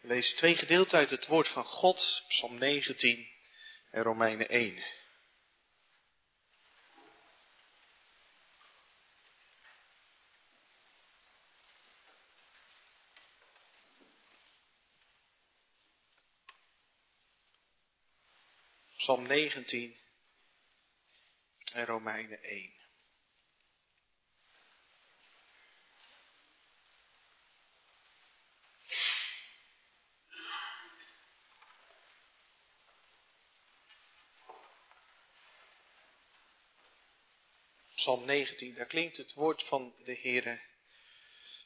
We lezen twee gedeelten uit het woord van God, Psalm 19 en Romeinen 1. Psalm 19 en Romeinen 1. Psalm 19, daar klinkt het woord van de Heere.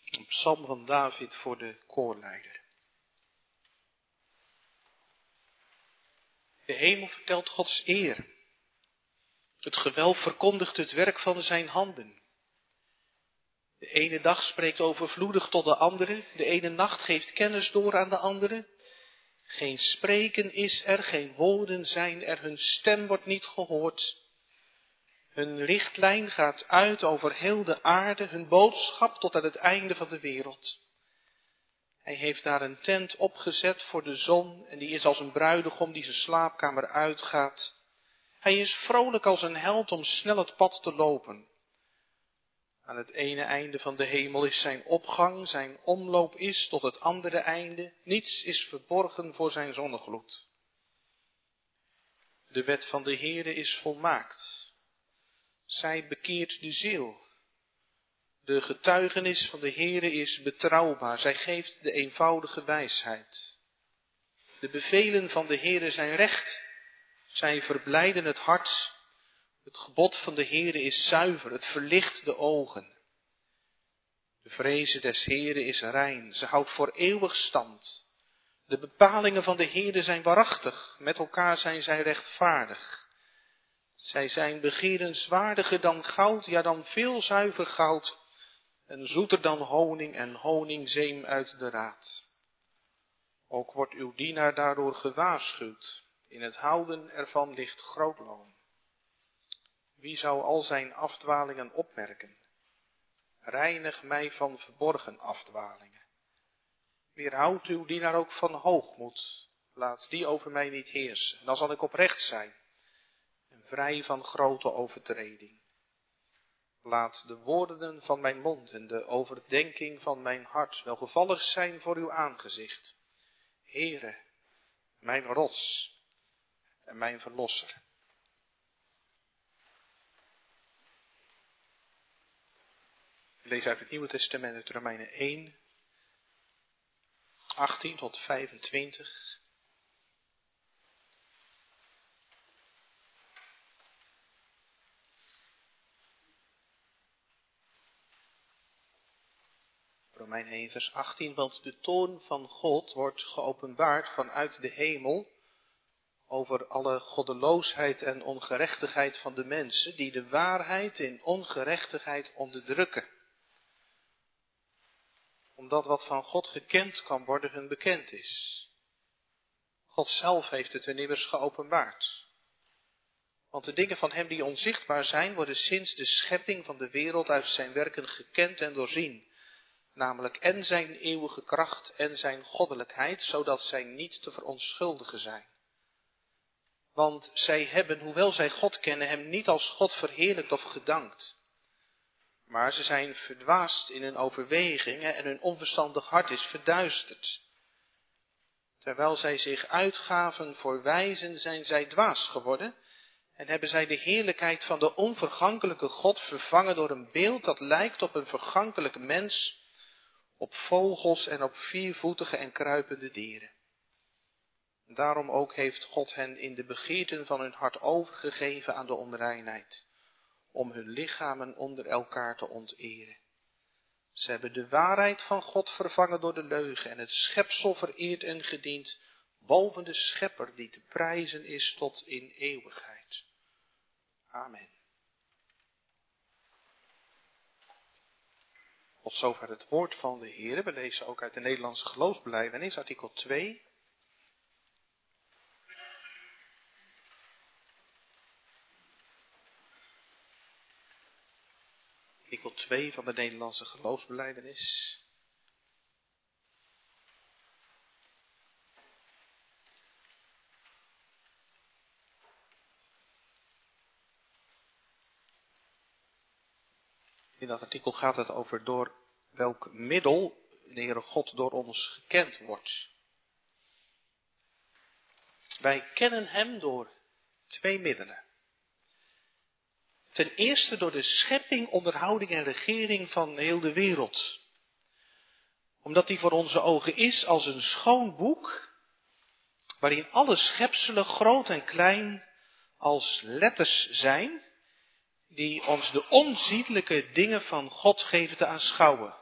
Een psalm van David voor de koorleider. De hemel vertelt Gods eer. Het gewelf verkondigt het werk van zijn handen. De ene dag spreekt overvloedig tot de andere, de ene nacht geeft kennis door aan de andere. Geen spreken is er, geen woorden zijn er, hun stem wordt niet gehoord. Hun lichtlijn gaat uit over heel de aarde, hun boodschap tot aan het einde van de wereld. Hij heeft daar een tent opgezet voor de zon en die is als een bruidegom die zijn slaapkamer uitgaat. Hij is vrolijk als een held om snel het pad te lopen. Aan het ene einde van de hemel is zijn opgang, zijn omloop is tot het andere einde. Niets is verborgen voor zijn zonnegloed. De wet van de Heere is volmaakt. Zij bekeert de ziel. De getuigenis van de Heere is betrouwbaar. Zij geeft de eenvoudige wijsheid. De bevelen van de Heere zijn recht. Zij verblijden het hart. Het gebod van de Heere is zuiver. Het verlicht de ogen. De vreze des Heere is rein. Ze houdt voor eeuwig stand. De bepalingen van de Heere zijn waarachtig. Met elkaar zijn zij rechtvaardig. Zij zijn begerenswaardiger dan goud, ja dan veel zuiver goud, en zoeter dan honing en honingzeem uit de raad. Ook wordt uw dienaar daardoor gewaarschuwd, in het houden ervan ligt groot loon. Wie zou al zijn afdwalingen opmerken? Reinig mij van verborgen afdwalingen. Weerhoud uw dienaar ook van hoogmoed, laat die over mij niet heersen, dan zal ik oprecht zijn vrij van grote overtreding. Laat de woorden van mijn mond en de overdenking van mijn hart welgevallig zijn voor uw aangezicht. Heere, mijn rots en mijn verlosser. Lees uit het Nieuwe Testament uit Romeinen 1, 18 tot 25. Romein 1 vers 18, want de toon van God wordt geopenbaard vanuit de hemel over alle goddeloosheid en ongerechtigheid van de mensen die de waarheid in ongerechtigheid onderdrukken. Omdat wat van God gekend kan worden hun bekend is. God zelf heeft het hun immers geopenbaard. Want de dingen van Hem die onzichtbaar zijn, worden sinds de schepping van de wereld uit zijn werken gekend en doorzien namelijk en zijn eeuwige kracht en zijn goddelijkheid, zodat zij niet te verontschuldigen zijn. Want zij hebben, hoewel zij God kennen, hem niet als God verheerlijkt of gedankt. Maar ze zijn verdwaasd in hun overwegingen en hun onverstandig hart is verduisterd. Terwijl zij zich uitgaven voor wijzen, zijn zij dwaas geworden en hebben zij de heerlijkheid van de onvergankelijke God vervangen door een beeld dat lijkt op een vergankelijk mens op vogels en op viervoetige en kruipende dieren. Daarom ook heeft God hen in de begeerten van hun hart overgegeven aan de onreinheid, om hun lichamen onder elkaar te onteren. Ze hebben de waarheid van God vervangen door de leugen en het schepsel vereerd en gediend boven de schepper die te prijzen is tot in eeuwigheid. Amen. Tot zover het woord van de Heer. We lezen ook uit de Nederlandse geloofsbelijdenis, artikel 2. Artikel 2 van de Nederlandse geloofsbelijdenis. In dat artikel gaat het over door welk middel de Heere God door ons gekend wordt. Wij kennen Hem door twee middelen. Ten eerste door de schepping, onderhouding en regering van heel de wereld. Omdat die voor onze ogen is als een schoon boek, waarin alle schepselen, groot en klein, als letters zijn, die ons de onziedelijke dingen van God geven te aanschouwen.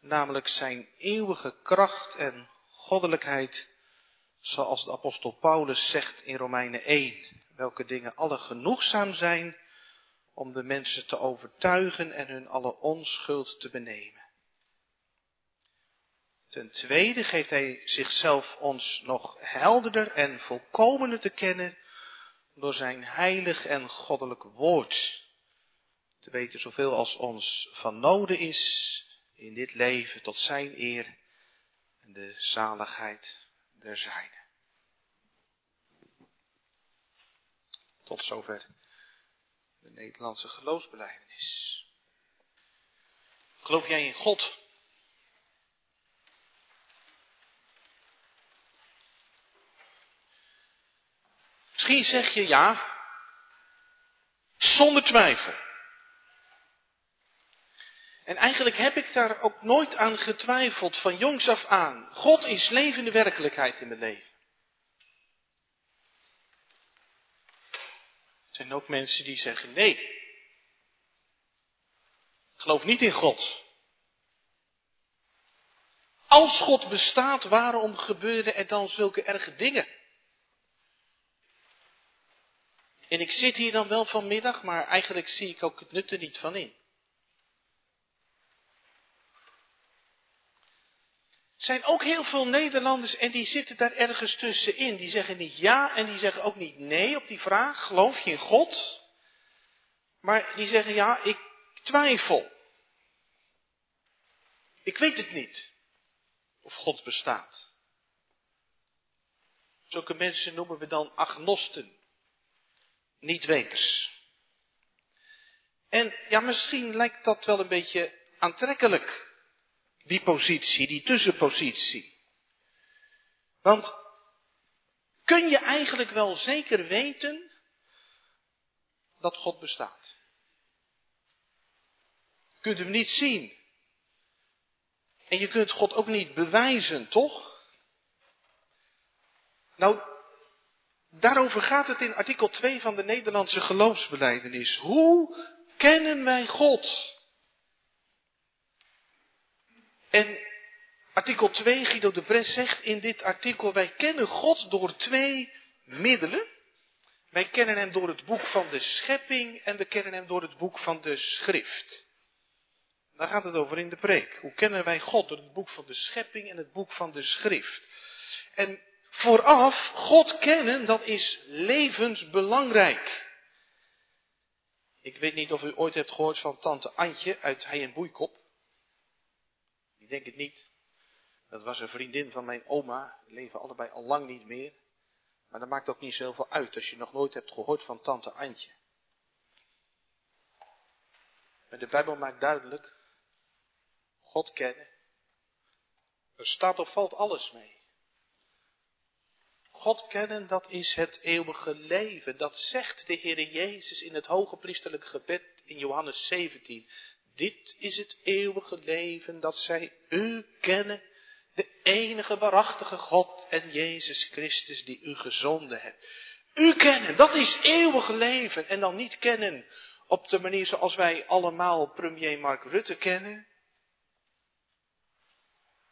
Namelijk zijn eeuwige kracht en goddelijkheid, zoals de apostel Paulus zegt in Romeinen 1, welke dingen alle genoegzaam zijn om de mensen te overtuigen en hun alle onschuld te benemen. Ten tweede geeft hij zichzelf ons nog helderder en volkomener te kennen door zijn heilig en goddelijk woord. Te weten zoveel als ons van noden is in dit leven tot zijn eer en de zaligheid der zijne. Tot zover de Nederlandse geloofsbeleidenis. Geloof jij in God? Misschien zeg je ja, zonder twijfel. En eigenlijk heb ik daar ook nooit aan getwijfeld van jongs af aan. God is levende werkelijkheid in mijn leven. Er zijn ook mensen die zeggen nee. Ik geloof niet in God. Als God bestaat, waarom gebeuren er dan zulke erge dingen? En ik zit hier dan wel vanmiddag, maar eigenlijk zie ik ook het nut er niet van in. Zijn ook heel veel Nederlanders en die zitten daar ergens tussenin. Die zeggen niet ja en die zeggen ook niet nee op die vraag, geloof je in God? Maar die zeggen ja, ik twijfel. Ik weet het niet of God bestaat. Zulke mensen noemen we dan agnosten, niet-weters. En ja, misschien lijkt dat wel een beetje aantrekkelijk die positie, die tussenpositie. Want kun je eigenlijk wel zeker weten dat God bestaat? Je kunt hem niet zien. En je kunt God ook niet bewijzen, toch? Nou, daarover gaat het in artikel 2 van de Nederlandse geloofsbeleidenis. Hoe kennen wij God? En artikel 2, Guido de Bres zegt in dit artikel, wij kennen God door twee middelen. Wij kennen hem door het boek van de schepping en we kennen hem door het boek van de schrift. Daar gaat het over in de preek. Hoe kennen wij God? Door het boek van de schepping en het boek van de schrift. En vooraf, God kennen, dat is levensbelangrijk. Ik weet niet of u ooit hebt gehoord van tante Antje uit Hij en Boeikop denk het niet. Dat was een vriendin van mijn oma. Die leven allebei al lang niet meer. Maar dat maakt ook niet zoveel uit als je nog nooit hebt gehoord van tante Antje. Maar de Bijbel maakt duidelijk, God kennen, er staat of valt alles mee. God kennen, dat is het eeuwige leven. Dat zegt de Heer Jezus in het hoge priesterlijk gebed in Johannes 17. Dit is het eeuwige leven, dat zij u kennen, de enige waarachtige God en Jezus Christus die u gezonden hebt. U kennen, dat is eeuwig leven. En dan niet kennen op de manier zoals wij allemaal premier Mark Rutte kennen.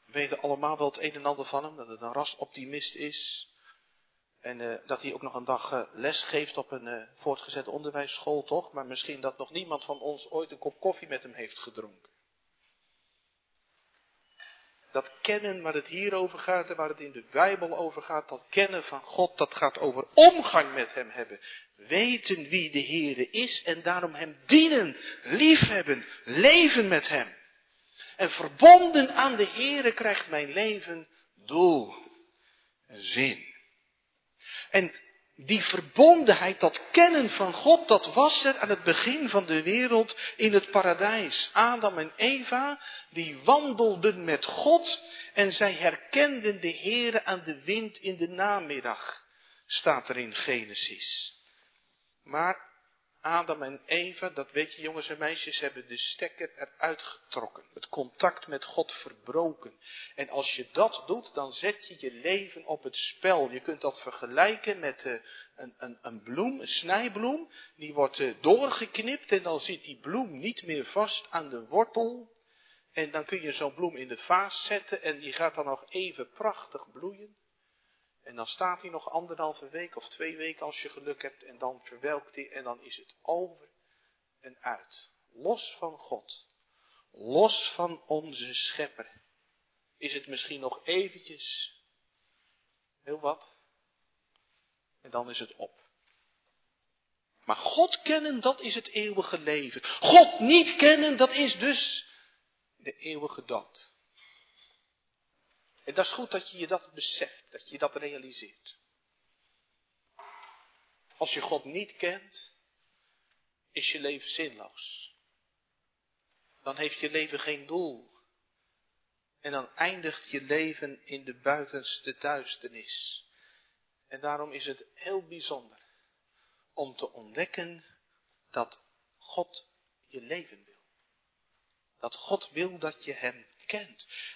We weten allemaal wel het een en ander van hem, dat het een rasoptimist is. En uh, dat hij ook nog een dag uh, les geeft op een uh, voortgezet onderwijsschool, toch? Maar misschien dat nog niemand van ons ooit een kop koffie met hem heeft gedronken. Dat kennen waar het hier over gaat en waar het in de Bijbel over gaat, dat kennen van God, dat gaat over omgang met Hem hebben. Weten wie de Heere is en daarom Hem dienen, liefhebben, leven met Hem. En verbonden aan de Heere krijgt mijn leven doel en zin. En Die verbondenheid, dat kennen van God, dat was er aan het begin van de wereld in het paradijs. Adam en Eva, die wandelden met God en zij herkenden de Heere aan de wind in de namiddag, staat er in Genesis. Maar Adam en Eva, dat weet je jongens en meisjes, hebben de stekker eruit getrokken. Het contact met God verbroken. En als je dat doet, dan zet je je leven op het spel. Je kunt dat vergelijken met uh, een, een, een, bloem, een snijbloem. Die wordt uh, doorgeknipt en dan zit die bloem niet meer vast aan de wortel. En dan kun je zo'n bloem in de vaas zetten en die gaat dan nog even prachtig bloeien. En dan staat hij nog anderhalve week of twee weken als je geluk hebt en dan verwelkt hij en dan is het over en uit. Los van God. Los van onze schepper. Is het misschien nog eventjes heel wat en dan is het op. Maar God kennen, dat is het eeuwige leven. God niet kennen, dat is dus de eeuwige dood. En dat is goed dat je je dat beseft, dat je dat realiseert. Als je God niet kent, is je leven zinloos. Dan heeft je leven geen doel. En dan eindigt je leven in de buitenste duisternis. En daarom is het heel bijzonder om te ontdekken dat God je leven wil. Dat God wil dat je Hem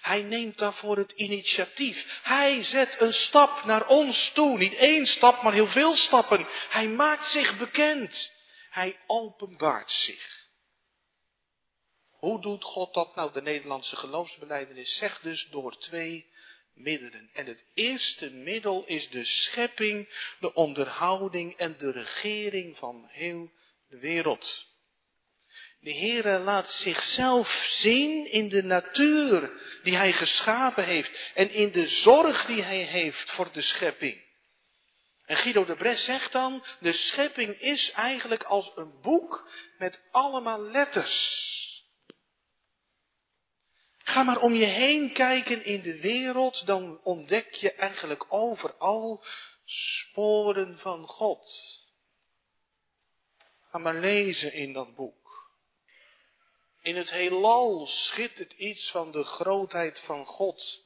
Hij neemt daarvoor het initiatief. Hij zet een stap naar ons toe. Niet één stap, maar heel veel stappen. Hij maakt zich bekend. Hij openbaart zich. Hoe doet God dat nou? De Nederlandse geloofsbeleidenis zegt dus door twee middelen. En het eerste middel is de schepping, de onderhouding en de regering van heel de wereld. De Heere laat zichzelf zien in de natuur die Hij geschapen heeft en in de zorg die Hij heeft voor de schepping. En Guido de Bres zegt dan, de schepping is eigenlijk als een boek met allemaal letters. Ga maar om je heen kijken in de wereld, dan ontdek je eigenlijk overal sporen van God. Ga maar lezen in dat boek. In het heelal schittert iets van de grootheid van God.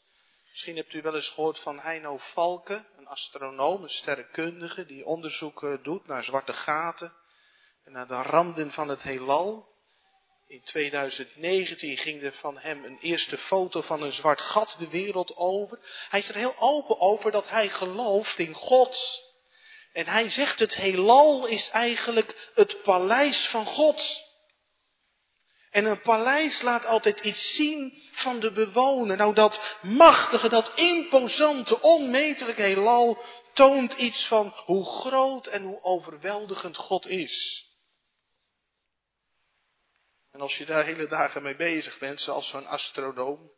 Misschien hebt u wel eens gehoord van Heino Valken, een astronoom, een sterrenkundige, die onderzoek doet naar zwarte gaten en naar de randen van het heelal. In 2019 ging er van hem een eerste foto van een zwart gat de wereld over. Hij is er heel open over dat hij gelooft in God. En hij zegt het heelal is eigenlijk het paleis van God. En een paleis laat altijd iets zien van de bewoner. Nou, dat machtige, dat imposante, onmetelijke heelal toont iets van hoe groot en hoe overweldigend God is. En als je daar hele dagen mee bezig bent, zoals zo'n astronoom,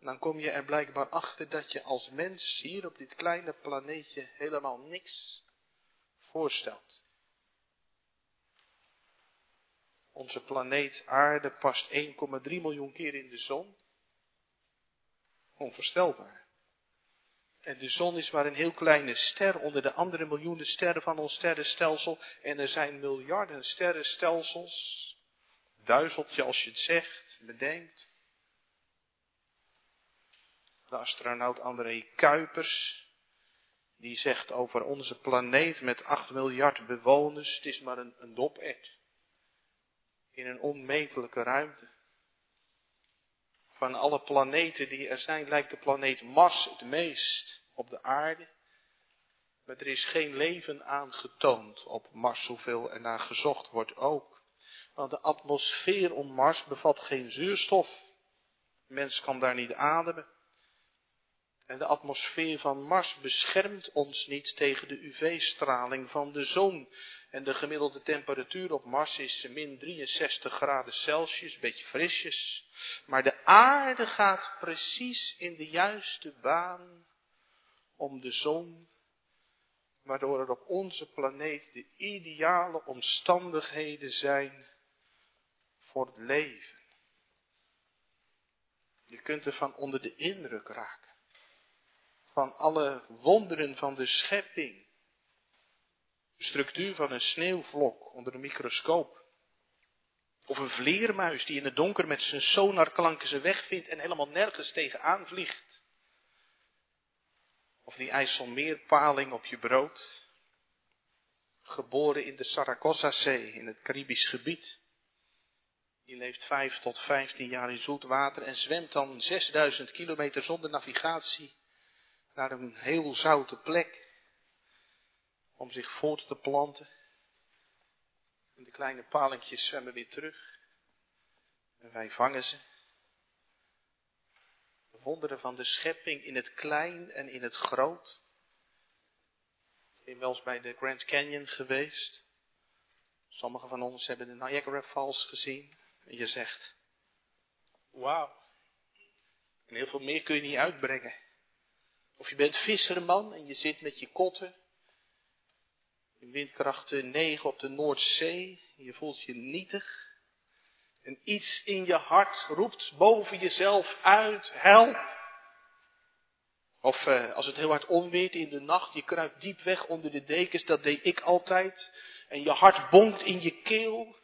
dan kom je er blijkbaar achter dat je als mens hier op dit kleine planeetje helemaal niks voorstelt. Onze planeet Aarde past 1,3 miljoen keer in de zon. Onvoorstelbaar. En de zon is maar een heel kleine ster onder de andere miljoenen sterren van ons sterrenstelsel. En er zijn miljarden sterrenstelsels. Duizeltje als je het zegt, bedenkt. De astronaut André Kuipers, die zegt over onze planeet met 8 miljard bewoners, het is maar een, een in een onmetelijke ruimte. Van alle planeten die er zijn, lijkt de planeet Mars het meest op de aarde. Maar er is geen leven aangetoond op Mars, hoeveel er naar gezocht wordt ook. Want de atmosfeer om Mars bevat geen zuurstof. mens kan daar niet ademen. En de atmosfeer van Mars beschermt ons niet tegen de UV-straling van de zon. En de gemiddelde temperatuur op Mars is min 63 graden Celsius, beetje frisjes. Maar de aarde gaat precies in de juiste baan om de zon, waardoor er op onze planeet de ideale omstandigheden zijn voor het leven. Je kunt ervan onder de indruk raken. Van alle wonderen van de schepping structuur van een sneeuwvlok onder een microscoop. Of een vleermuis die in het donker met zijn sonarklanken zijn weg vindt en helemaal nergens tegenaan vliegt. Of die IJsselmeerpaling op je brood. Geboren in de Saragossa-zee in het Caribisch gebied. Die leeft 5 tot 15 jaar in zoet water en zwemt dan 6000 kilometer zonder navigatie naar een heel zoute plek om zich voort te planten. En de kleine palingjes zwemmen weer terug. En wij vangen ze. De wonderen van de schepping in het klein en in het groot. Ik ben wel eens bij de Grand Canyon geweest. Sommigen van ons hebben de Niagara Falls gezien. En je zegt, wauw. En heel veel meer kun je niet uitbrengen. Of je bent visserman en je zit met je kotten. In windkracht 9 op de Noordzee. Je voelt je nietig. En iets in je hart roept boven jezelf uit, help. Of uh, als het heel hard onweert in de nacht, je kruipt diep weg onder de dekens, dat deed ik altijd. En je hart bonkt in je keel.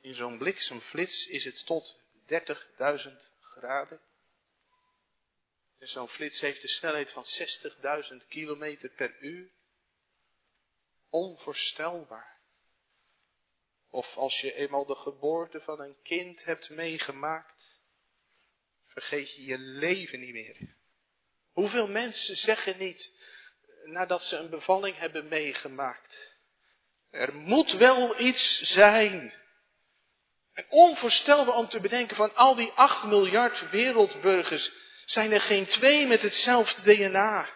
In zo'n bliksemflits is het tot 30.000 graden. En zo'n flits heeft de snelheid van 60.000 kilometer per uur. Onvoorstelbaar. Of als je eenmaal de geboorte van een kind hebt meegemaakt, vergeet je je leven niet meer. Hoeveel mensen zeggen niet, nadat ze een bevalling hebben meegemaakt, er moet wel iets zijn. En onvoorstelbaar om te bedenken van al die 8 miljard wereldburgers zijn er geen twee met hetzelfde DNA.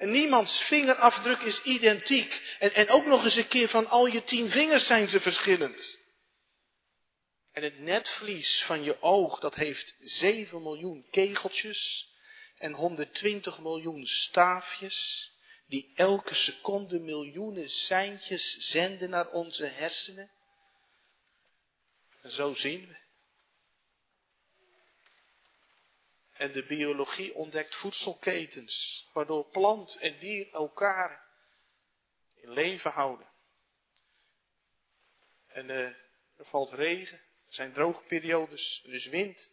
En niemands vingerafdruk is identiek. En, en ook nog eens een keer van al je tien vingers zijn ze verschillend. En het netvlies van je oog, dat heeft 7 miljoen kegeltjes en 120 miljoen staafjes, die elke seconde miljoenen seintjes zenden naar onze hersenen. En zo zien we. En de biologie ontdekt voedselketens, waardoor plant en dier elkaar in leven houden. En uh, er valt regen, er zijn droogperiodes, er is wind,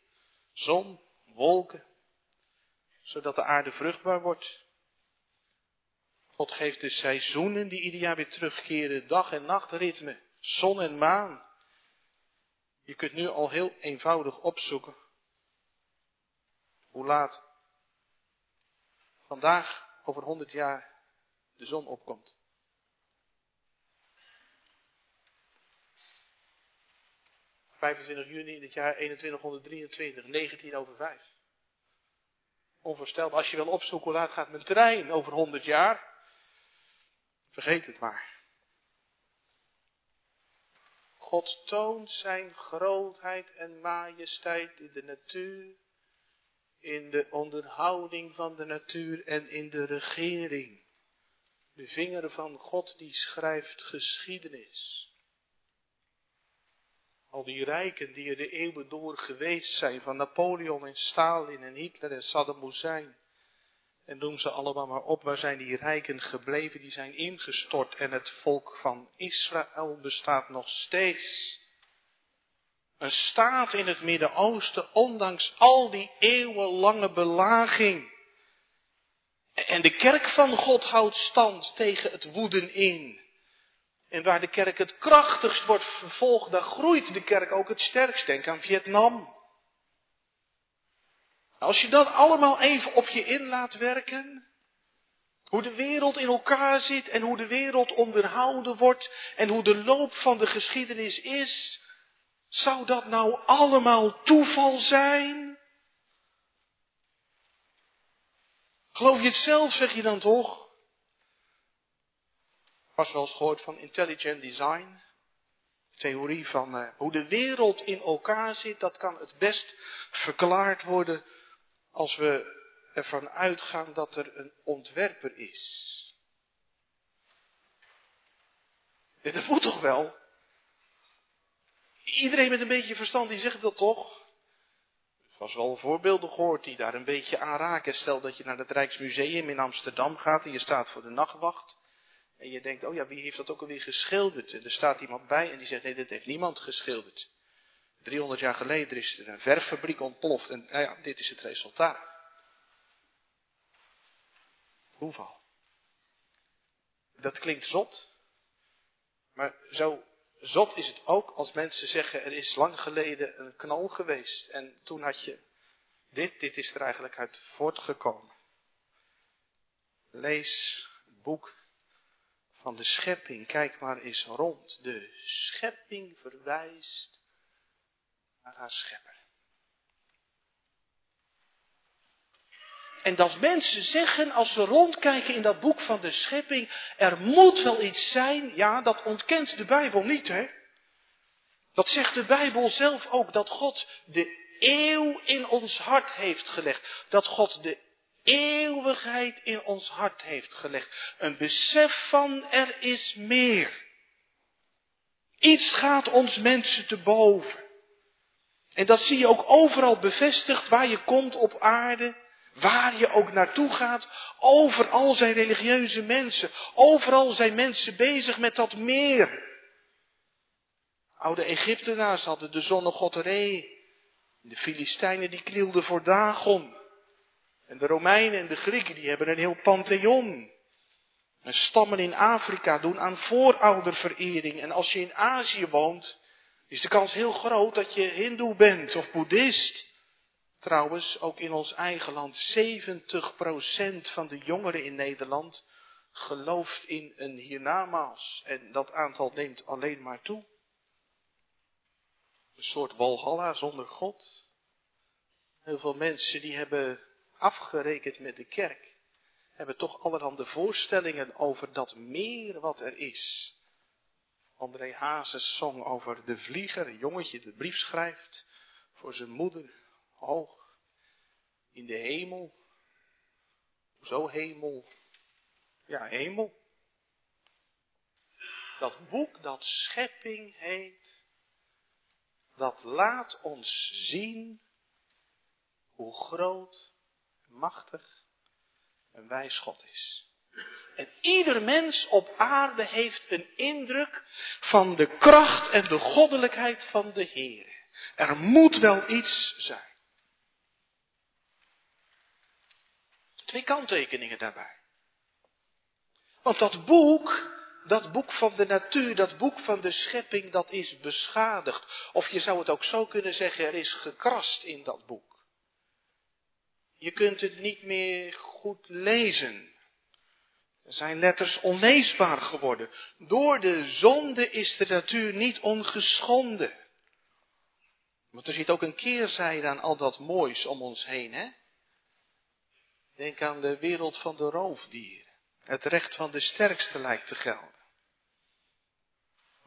zon, wolken, zodat de aarde vruchtbaar wordt. God geeft de seizoenen die ieder jaar weer terugkeren, dag- en nachtritme, zon en maan. Je kunt nu al heel eenvoudig opzoeken hoe laat vandaag over 100 jaar de zon opkomt. ...25 juni in het jaar 2123, 19 over 5. Onvoorstelbaar. Als je wil opzoeken hoe laat gaat mijn trein over 100 jaar... ...vergeet het maar. God toont zijn grootheid en majesteit in de natuur in de onderhouding van de natuur en in de regering. De vinger van God die schrijft geschiedenis. Al die rijken die er de eeuwen door geweest zijn, van Napoleon en Stalin en Hitler en Saddam Hussein. En noem ze allemaal maar op, waar zijn die rijken gebleven? Die zijn ingestort en het volk van Israël bestaat nog steeds. Een staat in het Midden-Oosten, ondanks al die eeuwenlange belaging. En de kerk van God houdt stand tegen het woeden in. En waar de kerk het krachtigst wordt vervolgd, daar groeit de kerk ook het sterkst. Denk aan Vietnam. Als je dat allemaal even op je in laat werken, hoe de wereld in elkaar zit en hoe de wereld onderhouden wordt en hoe de loop van de geschiedenis is, zou dat nou allemaal toeval zijn? Geloof je het zelf, zeg je dan toch? Was wel eens gehoord van intelligent design. Theorie van uh, hoe de wereld in elkaar zit, dat kan het best verklaard worden als we ervan uitgaan dat er een ontwerper is. En dat moet toch wel? Iedereen met een beetje verstand die zegt dat toch? Was wel voorbeelden gehoord die daar een beetje aan raken. Stel dat je naar het Rijksmuseum in Amsterdam gaat en je staat voor de nachtwacht. En je denkt, oh ja, wie heeft dat ook alweer geschilderd? En er staat iemand bij en die zegt, nee, dat heeft niemand geschilderd. 300 jaar geleden is er een verffabriek ontploft en nou ja, dit is het resultaat. Hoeveel? Dat klinkt zot, maar zo zot is het ook als mensen zeggen, er is lang geleden een knal geweest en toen had je dit, dit is er eigenlijk uit voortgekomen. Lees het boek van de schepping. Kijk maar eens rond. De schepping verwijst naar haar schepper. En dat mensen zeggen, als ze rondkijken in dat boek van de schepping, er moet wel iets zijn, ja, dat ontkent de Bijbel niet, hè? Dat zegt de Bijbel zelf ook, dat God de eeuw in ons hart heeft gelegd. Dat God de eeuwigheid in ons hart heeft gelegd. Een besef van er is meer. Iets gaat ons mensen te boven. En dat zie je ook overal bevestigd waar je komt op aarde. Waar je ook naartoe gaat, overal zijn religieuze mensen. Overal zijn mensen bezig met dat meer. Oude Egyptenaars hadden de zonnegod Re. De Filistijnen die knielden voor Dagon. En de Romeinen en de Grieken die hebben een heel pantheon. En stammen in Afrika doen aan voorouderverering. En als je in Azië woont, is de kans heel groot dat je hindoe bent of boeddhist. Trouwens, ook in ons eigen land, 70% van de jongeren in Nederland gelooft in een hiernamaals. En dat aantal neemt alleen maar toe. Een soort walhalla zonder God. Heel veel mensen die hebben afgerekend met de kerk, hebben toch allerhande voorstellingen over dat meer wat er is. André Hazes zong over de vlieger, een jongetje dat brief schrijft voor zijn moeder, hoog in de hemel. Zo hemel, ja hemel. Dat boek dat schepping heet, dat laat ons zien hoe groot, machtig en wijs God is. En ieder mens op aarde heeft een indruk van de kracht en de goddelijkheid van de Heer. Er moet wel iets zijn. Twee kanttekeningen daarbij. Want dat boek dat boek van de natuur, dat boek van de schepping, dat is beschadigd. Of je zou het ook zo kunnen zeggen, er is gekrast in dat boek. Je kunt het niet meer goed lezen. Er zijn letters onleesbaar geworden. Door de zonde is de natuur niet ongeschonden. Want er zit ook een keerzijde aan al dat moois om ons heen, hè? Denk aan de wereld van de roofdieren. Het recht van de sterkste lijkt te gelden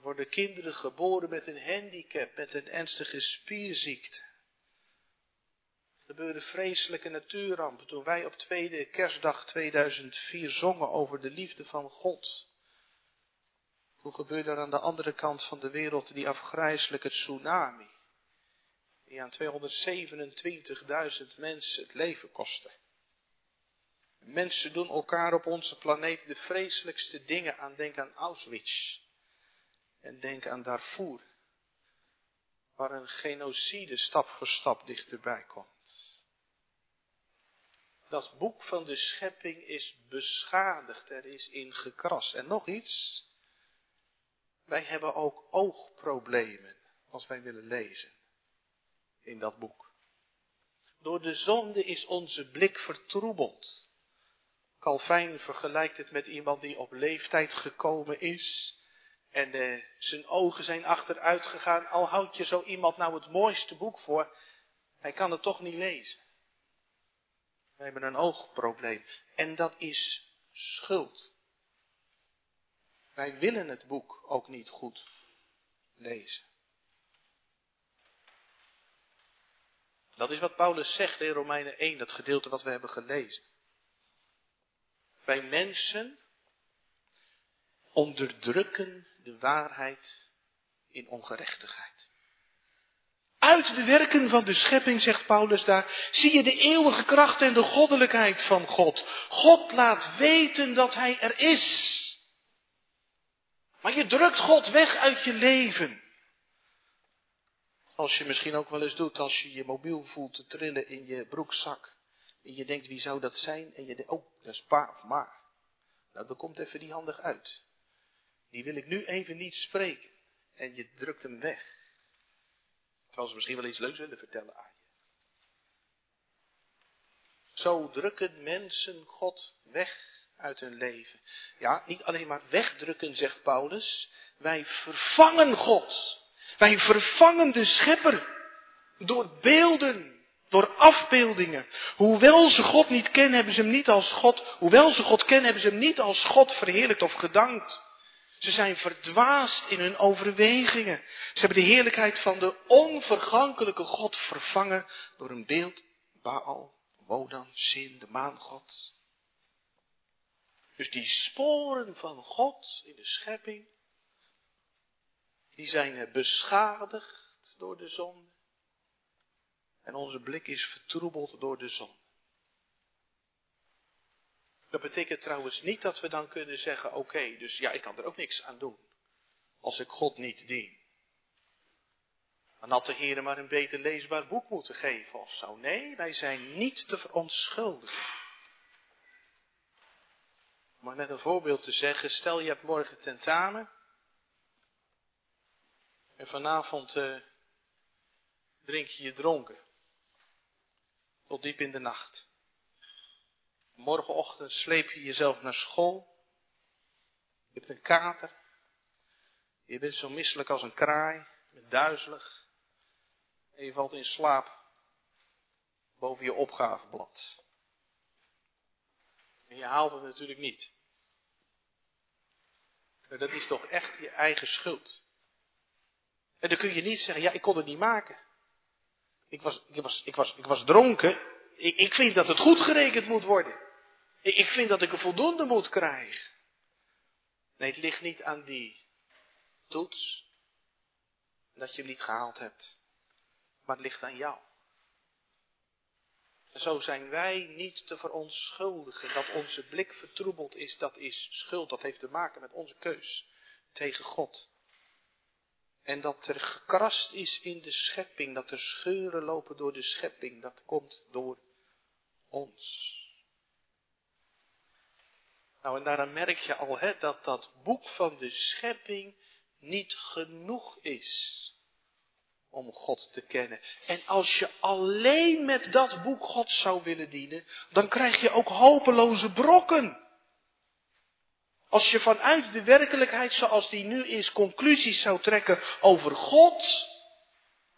worden kinderen geboren met een handicap, met een ernstige spierziekte. Er gebeurde vreselijke natuurrampen toen wij op tweede kerstdag 2004 zongen over de liefde van God. Toen gebeurde er aan de andere kant van de wereld die afgrijzelijke tsunami. Die aan 227.000 mensen het leven kostte. Mensen doen elkaar op onze planeet de vreselijkste dingen aan. Denk aan Auschwitz. En denk aan Darfur, waar een genocide stap voor stap dichterbij komt. Dat boek van de schepping is beschadigd, er is in gekrast. En nog iets, wij hebben ook oogproblemen als wij willen lezen in dat boek. Door de zonde is onze blik vertroebeld. Calvijn vergelijkt het met iemand die op leeftijd gekomen is en uh, zijn ogen zijn achteruit gegaan. Al houd je zo iemand nou het mooiste boek voor, hij kan het toch niet lezen. We hebben een oogprobleem. En dat is schuld. Wij willen het boek ook niet goed lezen. Dat is wat Paulus zegt in Romeinen 1, dat gedeelte wat we hebben gelezen. Wij mensen onderdrukken de waarheid in ongerechtigheid. Uit de werken van de schepping, zegt Paulus daar, zie je de eeuwige kracht en de goddelijkheid van God. God laat weten dat Hij er is. Maar je drukt God weg uit je leven. Als je misschien ook wel eens doet als je je mobiel voelt te trillen in je broekzak. En je denkt, wie zou dat zijn? En je denkt, oh, dat is pa of ma. Nou, dan komt even die handig uit. Die wil ik nu even niet spreken. En je drukt hem weg. Terwijl ze misschien wel iets leuks willen vertellen aan je. Zo drukken mensen God weg uit hun leven. Ja, niet alleen maar wegdrukken, zegt Paulus. Wij vervangen God. Wij vervangen de schepper door beelden, door afbeeldingen. Hoewel ze God niet kennen, hebben ze hem niet als God. Hoewel ze God kennen, hebben ze hem niet als God verheerlijkt of gedankt. Ze zijn verdwaasd in hun overwegingen. Ze hebben de heerlijkheid van de onvergankelijke God vervangen door een beeld Baal, Wodan, Sin, de maangod. Dus die sporen van God in de schepping, die zijn beschadigd door de zonde. En onze blik is vertroebeld door de zon. Dat betekent trouwens niet dat we dan kunnen zeggen, oké, dus ja, ik kan er ook niks aan doen. Als ik God niet dien. Dan had de Heer maar een beter leesbaar boek moeten geven of zo. Nee, wij zijn niet te verontschuldigen. Maar met een voorbeeld te zeggen, stel je hebt morgen tentamen. En vanavond uh, drink je je dronken. Tot diep in de nacht. Morgenochtend sleep je jezelf naar school. Je hebt een kater. Je bent zo misselijk als een kraai. Je bent duizelig. En je valt in slaap boven je opgaveblad. En je haalt het natuurlijk niet. Maar dat is toch echt je eigen schuld. En dan kun je niet zeggen, ja, ik kon het niet maken. Ik was, ik was, ik was, ik was dronken. Ik, ik vind dat het goed gerekend moet worden. Ik, ik vind dat ik een voldoende moet krijgen. Nee, het ligt niet aan die toets. Dat je hem niet gehaald hebt. Maar het ligt aan jou. Zo zijn wij niet te verontschuldigen. Dat onze blik vertroebeld is, dat is schuld. Dat heeft te maken met onze keus tegen God. En dat er gekrast is in de schepping, dat er scheuren lopen door de schepping, dat komt door ons. Nou, en daaraan merk je al hè, dat dat boek van de schepping niet genoeg is om God te kennen. En als je alleen met dat boek God zou willen dienen, dan krijg je ook hopeloze brokken. Als je vanuit de werkelijkheid zoals die nu is conclusies zou trekken over God,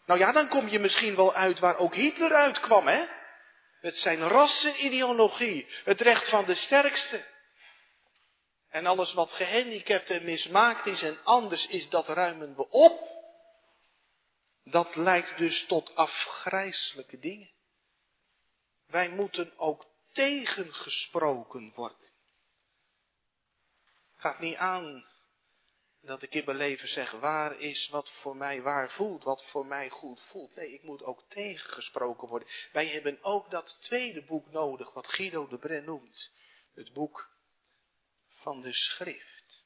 nou ja, dan kom je misschien wel uit waar ook Hitler uitkwam, hè? Met zijn rassenideologie, het recht van de sterkste. En alles wat gehandicapt en mismaakt is en anders is, dat ruimen we op. Dat leidt dus tot afgrijzelijke dingen. Wij moeten ook tegengesproken worden. Gaat niet aan dat ik in mijn leven zeg, waar is wat voor mij waar voelt, wat voor mij goed voelt. Nee, ik moet ook tegengesproken worden. Wij hebben ook dat tweede boek nodig, wat Guido de Bren noemt. Het boek van de schrift.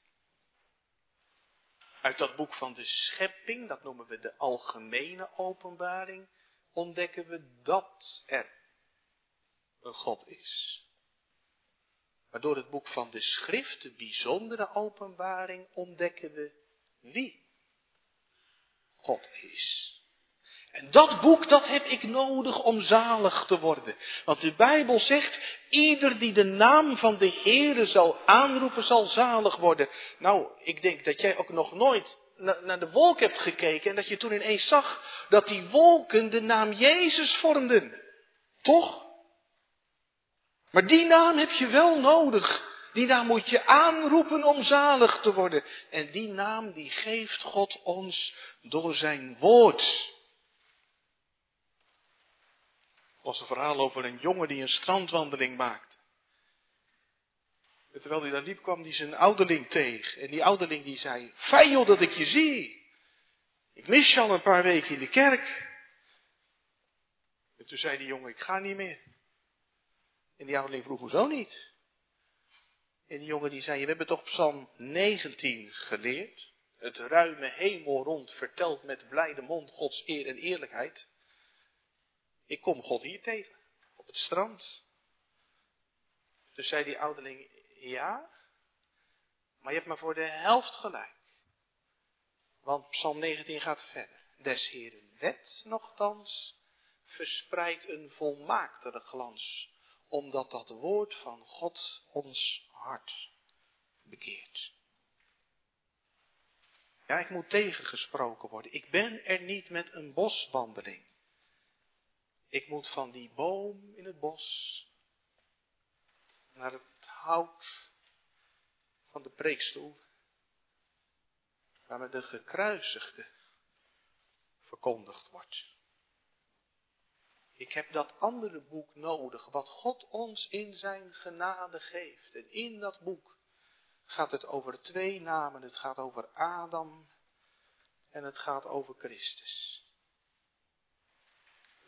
Uit dat boek van de schepping, dat noemen we de algemene openbaring, ontdekken we dat er een God is. Maar door het boek van de schrift, de bijzondere openbaring, ontdekken we wie God is. En dat boek, dat heb ik nodig om zalig te worden. Want de Bijbel zegt, ieder die de naam van de Heere zal aanroepen, zal zalig worden. Nou, ik denk dat jij ook nog nooit naar de wolk hebt gekeken en dat je toen ineens zag dat die wolken de naam Jezus vormden. Toch? Maar die naam heb je wel nodig. Die naam moet je aanroepen om zalig te worden. En die naam die geeft God ons door zijn woord. was een verhaal over een jongen die een strandwandeling maakte. En terwijl hij daar liep, kwam hij zijn ouderling tegen. En die ouderling die zei, fijn dat ik je zie. Ik mis je al een paar weken in de kerk. En toen zei die jongen, ik ga niet meer. En die ouderling vroeg, hoezo niet? En die jongen die zei, we hebben toch Psalm 19 geleerd? Het ruime hemel rond vertelt met blijde mond Gods eer en eerlijkheid. Ik kom God hier tegen, op het strand. Dus zei die ouderling, ja, maar je hebt maar voor de helft gelijk. Want Psalm 19 gaat verder. Des Heren wet nogthans verspreidt een volmaaktere glans, omdat dat woord van God ons hart bekeert. Ja, ik moet tegengesproken worden. Ik ben er niet met een boswandeling. Ik moet van die boom in het bos naar het hout van de preekstoel, waar met de gekruisigde verkondigd wordt. Ik heb dat andere boek nodig, wat God ons in zijn genade geeft. En in dat boek gaat het over twee namen. Het gaat over Adam en het gaat over Christus.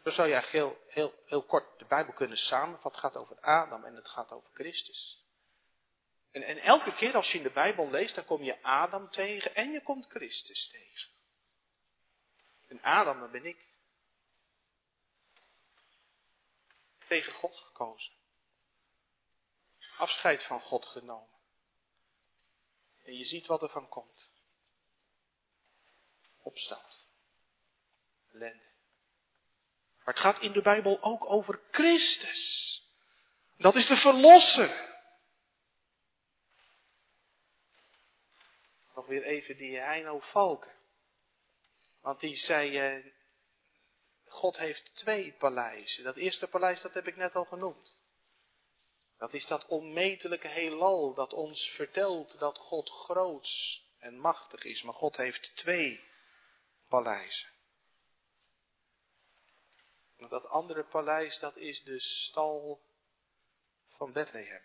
Zo zou je heel, heel, heel kort de Bijbel kunnen samenvatten. Het gaat over Adam en het gaat over Christus. En, en elke keer als je in de Bijbel leest, dan kom je Adam tegen en je komt Christus tegen. En Adam, dat ben ik. Tegen God gekozen. Afscheid van God genomen. En je ziet wat er van komt. Opstand. Ellende. Maar het gaat in de Bijbel ook over Christus. Dat is de verlosser. Nog weer even die Heino Valken. Want die zei, eh, God heeft twee paleizen. Dat eerste paleis, dat heb ik net al genoemd. Dat is dat onmetelijke heelal dat ons vertelt dat God groots en machtig is. Maar God heeft twee paleizen. Dat andere paleis, dat is de stal van Bethlehem.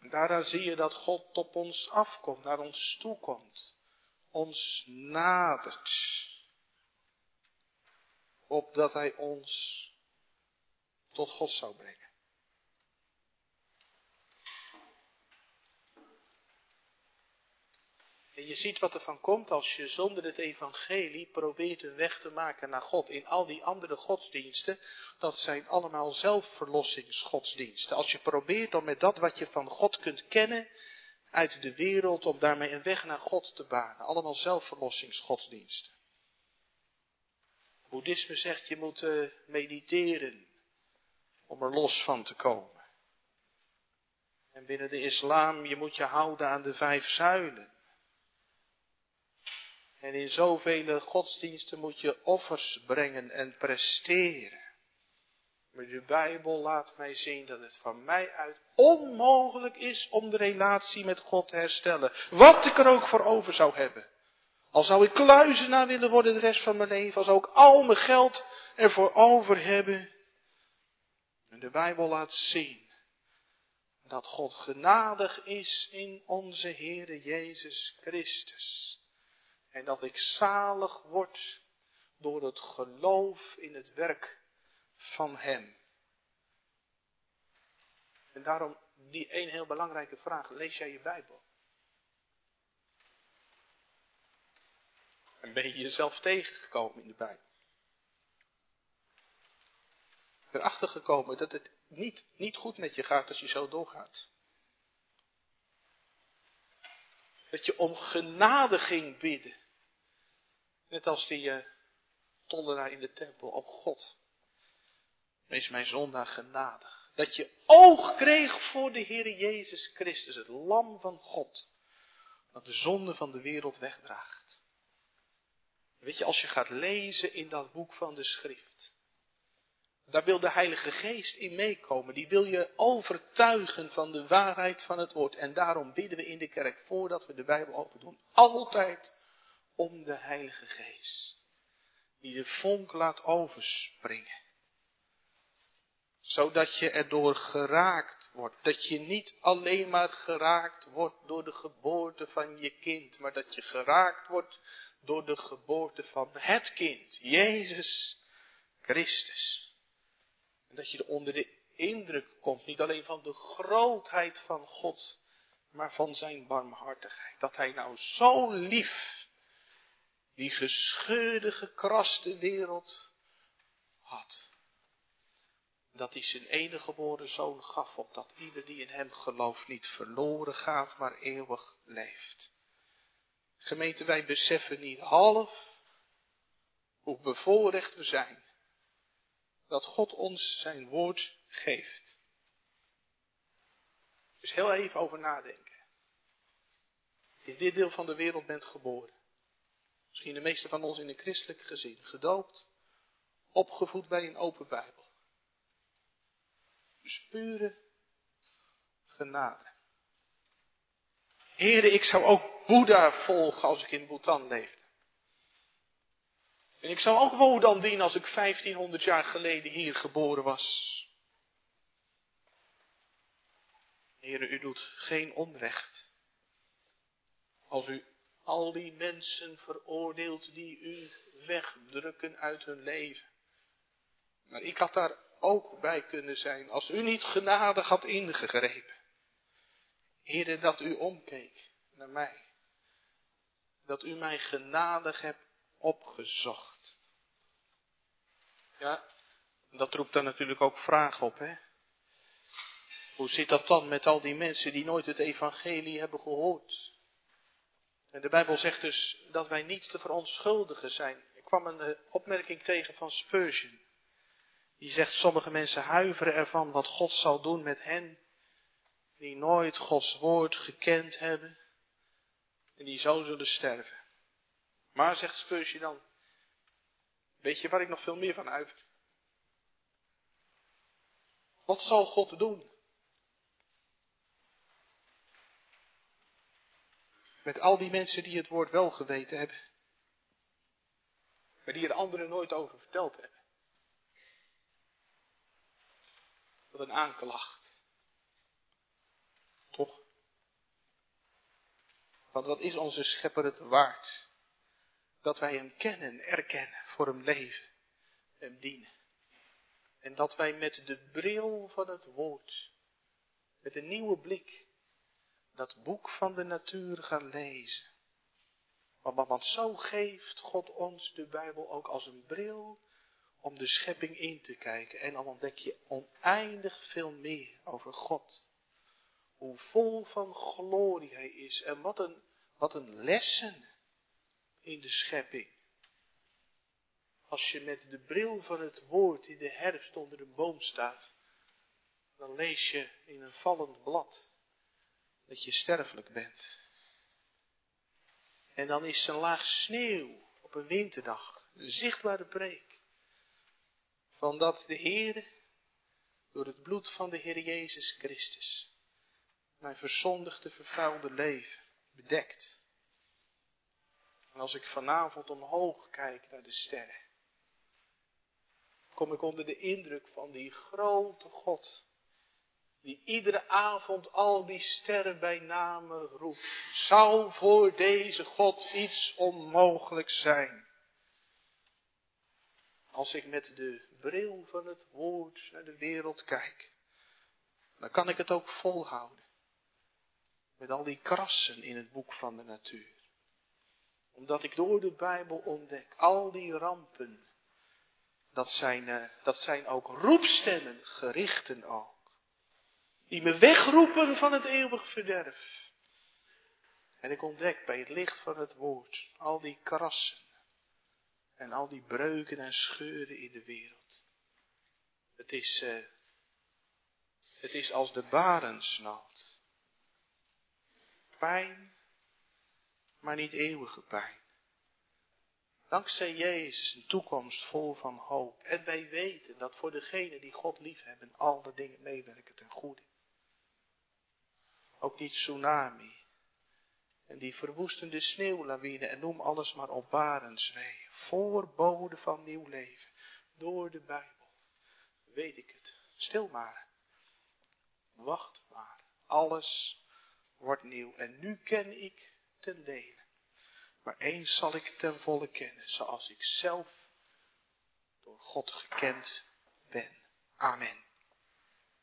En daaraan zie je dat God op ons afkomt, naar ons toekomt, ons nadert, opdat Hij ons tot God zou brengen. En je ziet wat er van komt als je zonder het evangelie probeert een weg te maken naar God. In al die andere godsdiensten, dat zijn allemaal zelfverlossingsgodsdiensten. Als je probeert om met dat wat je van God kunt kennen uit de wereld, om daarmee een weg naar God te banen. Allemaal zelfverlossingsgodsdiensten. Boeddhisme zegt je moet uh, mediteren om er los van te komen. En binnen de islam, je moet je houden aan de vijf zuilen. En in zoveel godsdiensten moet je offers brengen en presteren. Maar de Bijbel laat mij zien dat het van mij uit onmogelijk is om de relatie met God te herstellen. Wat ik er ook voor over zou hebben. Al zou ik kluizenaar willen worden de rest van mijn leven. Al zou ik al mijn geld ervoor over hebben. En de Bijbel laat zien dat God genadig is in onze Heere Jezus Christus. En dat ik zalig word door het geloof in het werk van Hem. En daarom die één heel belangrijke vraag. Lees jij je Bijbel? Ben je jezelf tegengekomen in de Bijbel? Erachter gekomen dat het niet, niet goed met je gaat als je zo doorgaat. Dat je om genade ging bidden. Net als die uh, tollenaar in de tempel. Oh God, wees mijn zondaar genadig. Dat je oog kreeg voor de Heer Jezus Christus, het lam van God. Dat de zonde van de wereld wegdraagt. Weet je, als je gaat lezen in dat boek van de schrift. Daar wil de Heilige Geest in meekomen. Die wil je overtuigen van de waarheid van het woord. En daarom bidden we in de kerk voordat we de Bijbel open doen. Altijd om de Heilige Geest, die de vonk laat overspringen, zodat je erdoor geraakt wordt, dat je niet alleen maar geraakt wordt door de geboorte van je kind, maar dat je geraakt wordt door de geboorte van het kind, Jezus Christus. En dat je er onder de indruk komt. Niet alleen van de grootheid van God, maar van zijn barmhartigheid. Dat hij nou zo lief die gescheurde, gekraste wereld had. Dat hij zijn enige geboren zoon gaf, opdat ieder die in hem gelooft niet verloren gaat, maar eeuwig leeft. Gemeente, wij beseffen niet half hoe bevoorrecht we zijn. Dat God ons zijn woord geeft. Dus heel even over nadenken. In dit deel van de wereld bent geboren. Misschien de meeste van ons in een christelijk gezin. Gedoopt. Opgevoed bij een open Bijbel. Dus pure genade. Heren, ik zou ook Boeddha volgen als ik in Bhutan leefde. En ik zou ook Wodan dienen als ik 1500 jaar geleden hier geboren was. Heren, u doet geen onrecht. Als u al die mensen veroordeelt die u wegdrukken uit hun leven. Maar ik had daar ook bij kunnen zijn als u niet genadig had ingegrepen. Heren, dat u omkeek naar mij. Dat u mij genadig hebt opgezocht. Ja, dat roept dan natuurlijk ook vragen op, hè. Hoe zit dat dan met al die mensen die nooit het evangelie hebben gehoord? En de Bijbel zegt dus dat wij niet te verontschuldigen zijn. Ik kwam een eh, opmerking tegen van Spurgeon. Die zegt, sommige mensen huiveren ervan wat God zal doen met hen, die nooit Gods woord gekend hebben, en die zo zullen sterven. Maar, zegt Spurgeon dan, weet je waar ik nog veel meer van huiver? Wat zal God doen? Met al die mensen die het woord wel geweten hebben. Maar die er anderen nooit over verteld hebben. Wat een aanklacht. Toch? Want wat is onze schepper het waard? Dat wij hem kennen, erkennen, voor hem leven, hem dienen. En dat wij met de bril van het woord, met een nieuwe blik, dat boek van de natuur gaan lezen. Want, want zo geeft God ons de Bijbel ook als een bril om de schepping in te kijken. En dan ontdek je oneindig veel meer over God. Hoe vol van glorie Hij is. En wat een, wat een lessen in de schepping. Als je met de bril van het woord in de herfst onder een boom staat, dan lees je in een vallend blad dat je sterfelijk bent. En dan is een laag sneeuw op een winterdag een zichtbare preek. Van dat de Heer door het bloed van de Heer Jezus Christus mijn verzondigde, vervuilde leven bedekt. En als ik vanavond omhoog kijk naar de sterren, kom ik onder de indruk van die grote God die iedere avond al die sterren bij name roept. Zou voor deze God iets onmogelijk zijn? Als ik met de bril van het woord naar de wereld kijk, dan kan ik het ook volhouden. Met al die krassen in het boek van de natuur. Omdat ik door de Bijbel ontdek, al die rampen, dat zijn, uh, dat zijn ook roepstemmen, gerichten ook die me wegroepen van het eeuwig verderf. En ik ontdek bij het licht van het woord al die krassen en al die breuken en scheuren in de wereld. Het is, uh, het is als de barensnaald. Pijn, maar niet eeuwige pijn. Dankzij Jezus een toekomst vol van hoop. En wij weten dat voor degenen die God liefhebben, al de dingen meewerken ten goede. Ook die tsunami. En die verwoestende sneeuwlawine en noem alles maar op warenswee. Voorbode van nieuw leven. Door de Bijbel. Weet ik het. Stil maar. Wacht maar. Alles wordt nieuw. En nu ken ik ten dele. Maar eens zal ik ten volle kennen. Zoals ik zelf door God gekend ben. Amen.